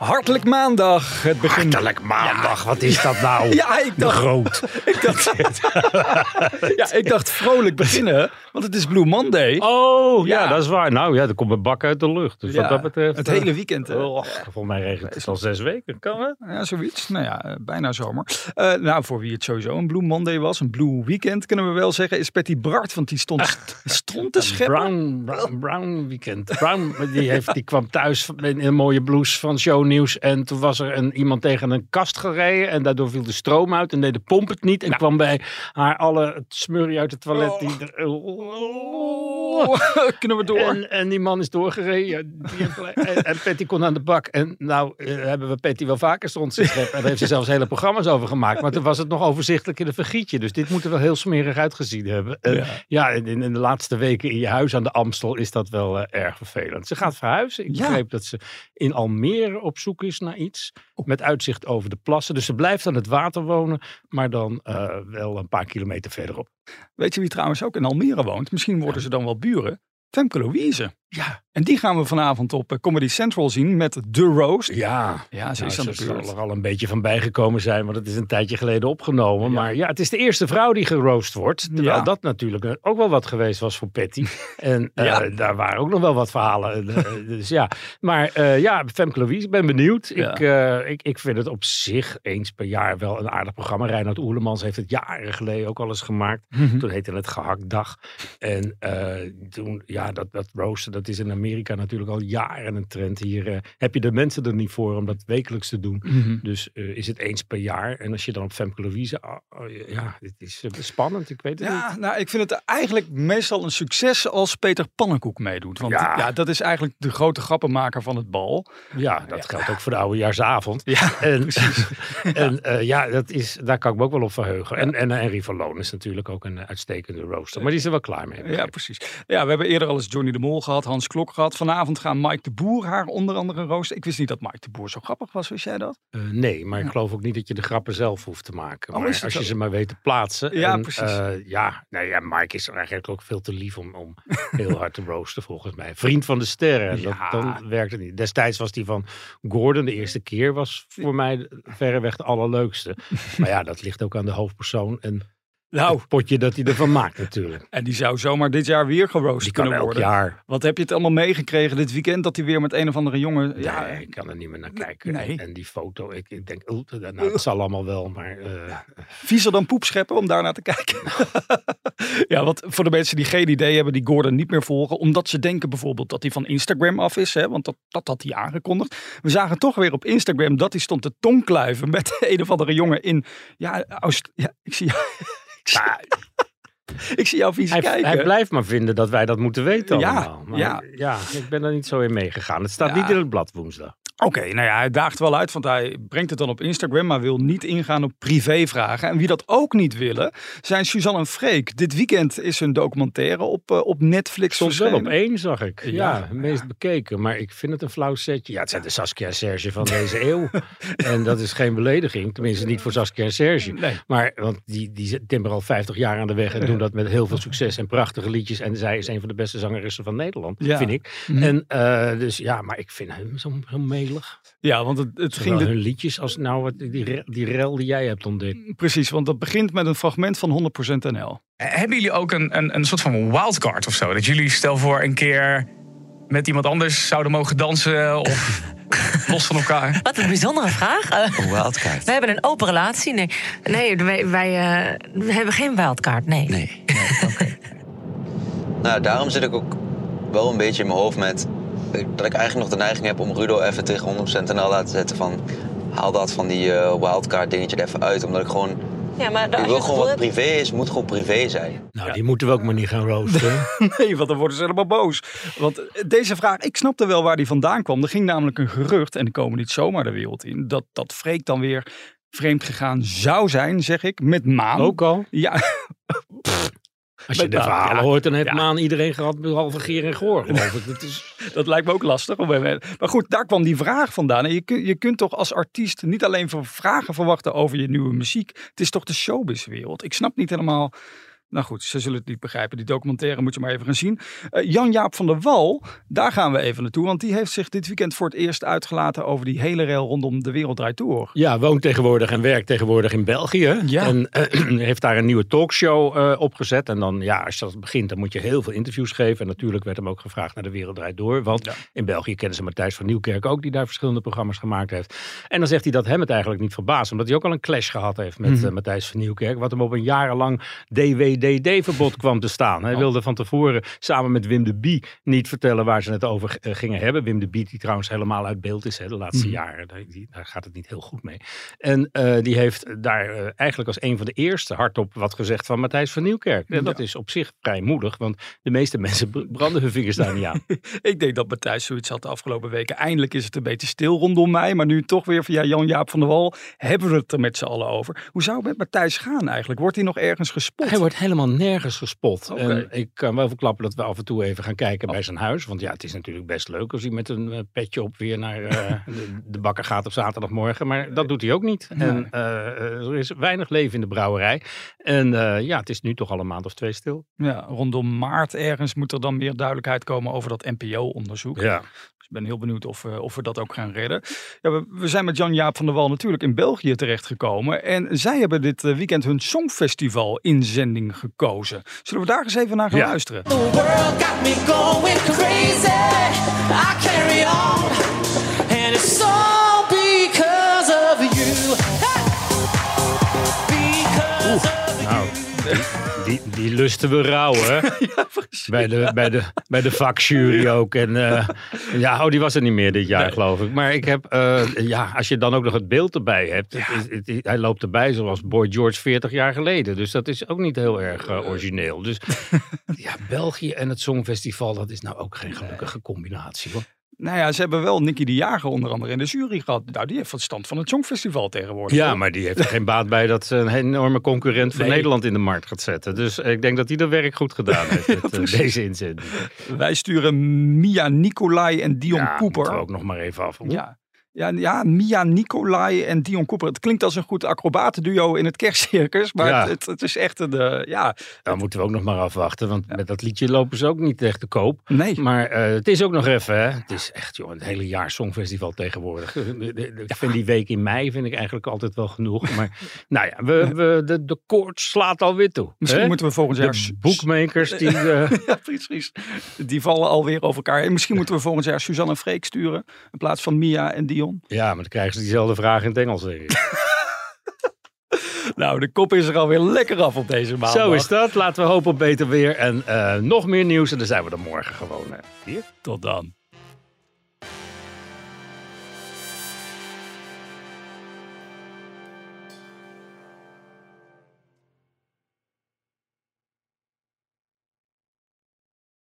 Hartelijk maandag. Het begin... Hartelijk maandag, wat is dat nou? Ja, ik dacht, Groot. ik dacht, ja, ik dacht vrolijk beginnen, want het is Blue Monday. Oh, ja, Ja. dat is waar. Nou ja, er komt een bak uit de lucht. Dus Ja, wat dat betreft... het eh, hele weekend. hè. Oh, volgens mij regent het al zes weken. Kan het? Ja, zoiets. Nou ja, eh, bijna zomer. Eh, nou, voor wie het sowieso een Blue Monday was, een Blue Weekend kunnen we wel zeggen, is Patty Bart. Want die stond, st- stond te scheppen. Brown, Brown, Brown weekend. Brown, die, heeft, die kwam thuis in een mooie blouse van shownieuws. En toen was er een, iemand tegen een kast gereden. En daardoor viel de stroom uit en deed de pomp het niet. En kwam bij haar alle het smurrie uit het toilet. Die, er- Oh, kunnen we door? En, en die man is doorgereden. En, en Patty kon aan de bak. En nou eh, hebben we Patty wel vaker stond scheppen. En daar heeft ze zelfs hele programma's over gemaakt. Maar toen was het nog overzichtelijk in een vergietje. Dus dit moet er wel heel smerig uitgezien hebben. En Ja. ja, in, in de laatste weken in je huis aan de Amstel is dat wel eh, erg vervelend. Ze gaat verhuizen. Ik Ja. begreep dat ze in Almere op zoek is naar iets. Met uitzicht over de plassen. Dus ze blijft aan het water wonen. Maar dan eh, wel een paar kilometer verderop. Weet je wie trouwens ook in Almere woont? Misschien worden ze dan wel buren. Femke Louise. Ja. En die gaan we vanavond op eh, Comedy Central zien met The Roast. Ja, Ja, ze Nou, is aan ze zal er al een beetje van bijgekomen zijn, want het is een tijdje geleden opgenomen. Maar ja, het is de eerste vrouw die geroost wordt. Terwijl Ja. dat natuurlijk ook wel wat geweest was voor Patty. En eh, daar waren ook nog wel wat verhalen. Eh, dus ja, maar eh, ja, Femke Louise, ik ben benieuwd. Ik, ik, ik vind het op zich eens per jaar wel een aardig programma. Reinhard Oerlemans heeft het jaren geleden ook al eens gemaakt. Mhm. Toen heette het Gehaktdag. En toen, ja, dat, dat roosten, dat is in Amerika natuurlijk al jaren een trend. Hier eh, heb je de mensen er niet voor om dat wekelijks te doen. Mhm. Dus eh, is het eens per jaar. En als je dan op Femke Louise... ah, oh, ja, dit is eh, spannend. Ik weet het niet. Ja, nou, ik vind het eigenlijk meestal een succes als Peter Pannenkoek meedoet. Want ja. Ja. dat is eigenlijk de grote grappenmaker van het bal. Ja, dat geldt ook voor de oudejaarsavond. Ja, En, en ja, dat is, daar kan ik me ook wel op verheugen. En, en eh, Henry van Loon is natuurlijk ook een uitstekende rooster. Maar die is er wel klaar mee. ja, precies. Ja, we hebben eerder al eens Johnny de Mol gehad, Hans Klok gehad. Vanavond gaan Mike de Boer haar onder andere roosten. Ik wist niet dat Mike de Boer zo grappig was, wist jij dat? Eh, nee, maar ik geloof ook niet dat je de grappen zelf hoeft te maken. Oh, maar als je ze maar weet te plaatsen. Ja, En, precies. eh, ja, nou ja, Mike is eigenlijk ook veel te lief om, om heel hard te roosten, volgens mij. Vriend van de sterren, dat, dan werkt het niet. Destijds was die van Gordon, de eerste keer, was voor mij verreweg de allerleukste. maar ja, dat ligt ook aan de hoofdpersoon en Nou, het potje dat hij ervan maakt natuurlijk. en die zou zomaar dit jaar weer geroost Die kan kunnen elk worden. jaar. Wat heb je het allemaal meegekregen dit weekend dat hij weer met een of andere jongen... Ja, Ja, ik kan er niet meer naar kijken. nee. En die foto, ik, ik denk, oeh, nou, het zal allemaal wel, maar eh, viezer dan poep scheppen om daar naar te kijken. ja, want voor de mensen die geen idee hebben, die Gordon niet meer volgen, omdat ze denken bijvoorbeeld dat hij van Instagram af is, hè, want dat, dat had hij aangekondigd. We zagen toch weer op Instagram dat hij stond te tongkluiven met een of andere jongen in, ja, Oost, ja ik zie ik zie, jou vies Hij, kijken. hij blijft maar vinden dat wij dat moeten weten Ja, allemaal. Maar ja. ja. ik ben er niet zo in meegegaan. Het staat Ja. niet in het blad woensdag. Oké, nou ja, hij daagt wel uit, want hij brengt het dan op Instagram, maar wil niet ingaan op privévragen. En wie dat ook niet willen, zijn Suzanne en Freek. Dit weekend is hun documentaire op, eh, op Netflix wel op één, zag ik. Ja, meest bekeken. Maar ik vind het een flauw setje. Ja, het zijn de Saskia en Serge van deze eeuw. En dat is geen belediging. Tenminste, niet voor Saskia en Serge. Nee. Maar, want die, die timmeren al 50 jaar aan de weg en doen dat met heel veel succes en prachtige liedjes. En zij is een van de beste zangeressen van Nederland, Ja. vind ik. Mhm. En eh, dus ja, maar ik vind hem zo, zo Ja, want het, het Zowel ging de, hun liedjes als nou wat, die, die rel die jij hebt ontdekt. precies, want dat begint met een fragment van 100% NL. Hebben jullie ook een, een, een soort van wildcard of zo? Dat jullie stel voor een keer met iemand anders zouden mogen dansen of los van elkaar? Wat een bijzondere vraag. Eh, Wildcard. we hebben een open relatie. Nee, nee wij, wij eh, we hebben geen wildcard. Nee. Nee. Nou, daarom zit ik ook wel een beetje in mijn hoofd met... dat ik eigenlijk nog de neiging heb om Rudo even tegen 100% NL laten zetten van... haal dat van die eh, wildcard dingetje er even uit. Omdat ik gewoon... Ja, maar Ik wil gewoon wat privé is, moet gewoon privé zijn. Nou, die moeten we ook maar niet gaan roosteren. Nee, want dan worden ze helemaal boos. Want eh, deze vraag, ik snapte wel waar die vandaan kwam. Er ging namelijk een gerucht, en die komen niet zomaar de wereld in, dat, dat Freek dan weer vreemd gegaan zou zijn, zeg ik, met Maan. Ook al. Ja, Als je de verhalen ja. hoort, dan heeft Ja. Maan iedereen gehad, behalve Geer en Goor, geloof ik. Dat is... dat lijkt me ook lastig. Maar goed, daar kwam die vraag vandaan. En je, kun- je kunt toch als artiest niet alleen vragen verwachten over je nieuwe muziek. Het is toch de showbizwereld. Ik snap niet helemaal... Nou goed, ze zullen het niet begrijpen. Die documentaire moet je maar even gaan zien. Eh, Jan-Jaap van der Wal, daar gaan we even naartoe. Want die heeft zich dit weekend voor het eerst uitgelaten over die hele rel rondom de Wereld Draait Door. Ja, woont tegenwoordig en werkt tegenwoordig in België. Ja. En eh, heeft daar een nieuwe talkshow eh, opgezet. En dan, ja, als je dat begint, dan moet je heel veel interviews geven. En natuurlijk werd hem ook gevraagd naar de Wereld Draait Door. Want Ja. in België kennen ze Matthijs van Nieuwkerk ook, die daar verschillende programma's gemaakt heeft. En dan zegt hij dat hem het eigenlijk niet verbaast. Omdat hij ook al een clash gehad heeft met Mhm. Matthijs van Nieuwkerk. Wat hem op een jarenlang DWDD-verbod kwam te staan. Hij Oh. wilde van tevoren samen met Wim de Bie niet vertellen waar ze het over eh, gingen hebben. Wim de Bie, die trouwens helemaal uit beeld is hè, de laatste Mhm. jaren. Daar, die- daar gaat het niet heel goed mee. En eh, die heeft daar eh, eigenlijk als een van de eerste hardop wat gezegd van Matthijs van Nieuwkerk. En dat Ja. is op zich vrij moedig, want de meeste mensen branden hun vingers daar niet aan. Ik denk dat Matthijs zoiets had de afgelopen weken. Eindelijk is het een beetje stil rondom mij. Maar nu toch weer via Jan-Jaap van der Wal hebben we het er met z'n allen over. Hoe zou het met Matthijs gaan eigenlijk? Wordt hij nog ergens gespot? Hij wordt helemaal nergens gespot. En ik kan wel verklappen dat we af en toe even gaan kijken bij zijn huis. Want ja, het is natuurlijk best leuk als hij met een eh, petje op weer naar eh, de, de bakker gaat op zaterdagmorgen. Maar dat doet hij ook niet. En eh, er is weinig leven in de brouwerij. En ja, het is nu toch al een maand of twee stil. Ja, rondom maart ergens moet er dan meer duidelijkheid komen over dat NPO-onderzoek. Ja. Ik ben heel benieuwd of, we- of we dat ook gaan redden. Ja, we, we zijn met Jan-Jaap van der Wal natuurlijk in België terechtgekomen. En zij hebben dit eh, weekend hun Songfestival inzending gekozen. Zullen we daar eens even naar gaan Ja. luisteren? The world got me going crazy. I carry on, and it's all because of you. Because of Nou, die, die lusten we rauw, hè? bij, de, bij, de, bij de vakjury ook. En eh, ja, oh, die was er niet meer dit jaar, geloof ik. Maar ik heb, eh, ja, als je dan ook nog het beeld erbij hebt. het hij loopt erbij zoals Boy George 40 jaar geleden. Dus dat is ook niet heel erg eh, origineel. Dus ja, België en het Songfestival, dat is nou ook geen gelukkige combinatie, hoor. Nou ja, ze hebben wel Nicky de Jager onder andere in de jury gehad. Nou, die heeft verstand van het Songfestival tegenwoordig. Ja, hoor. maar die heeft er geen baat bij dat ze een enorme concurrent voor Nee. Nederland in de markt gaat zetten. Dus ik denk dat hij dat werk goed gedaan heeft met eh, deze inzending. Wij sturen Mia Nicolai en Dion ja, Cooper. ook nog maar even af. Ja. Ja, ja, Mia Nicolai en Dion Cooper. Het klinkt als een goed acrobatenduo in het kerstcircus. Maar Ja. het, het, het is echt een... eh, ja, Dan moeten we ook nog maar afwachten, want met dat liedje lopen ze ook niet echt te koop. nee. Maar eh, het is ook nog even, hè. Het is echt, joh, het hele jaar Songfestival tegenwoordig. Ik vind die week in mei vind ik eigenlijk altijd wel genoeg. Maar nou ja, we, we, de, de koorts slaat alweer toe. Misschien hè? moeten we volgend jaar... De boekmakers die... eh, Ja, precies. Die vallen alweer over elkaar. En misschien moeten we volgend jaar Suzanne en Freek sturen. In plaats van Mia en Dion. Ja, maar dan krijgen ze diezelfde vraag in het Engels, denk ik. Nou, de kop is er alweer lekker af op deze maandag. Zo is dat. Laten we hopen op beter weer. En eh, nog meer nieuws. En dan zijn we er morgen gewoon hier. Tot dan.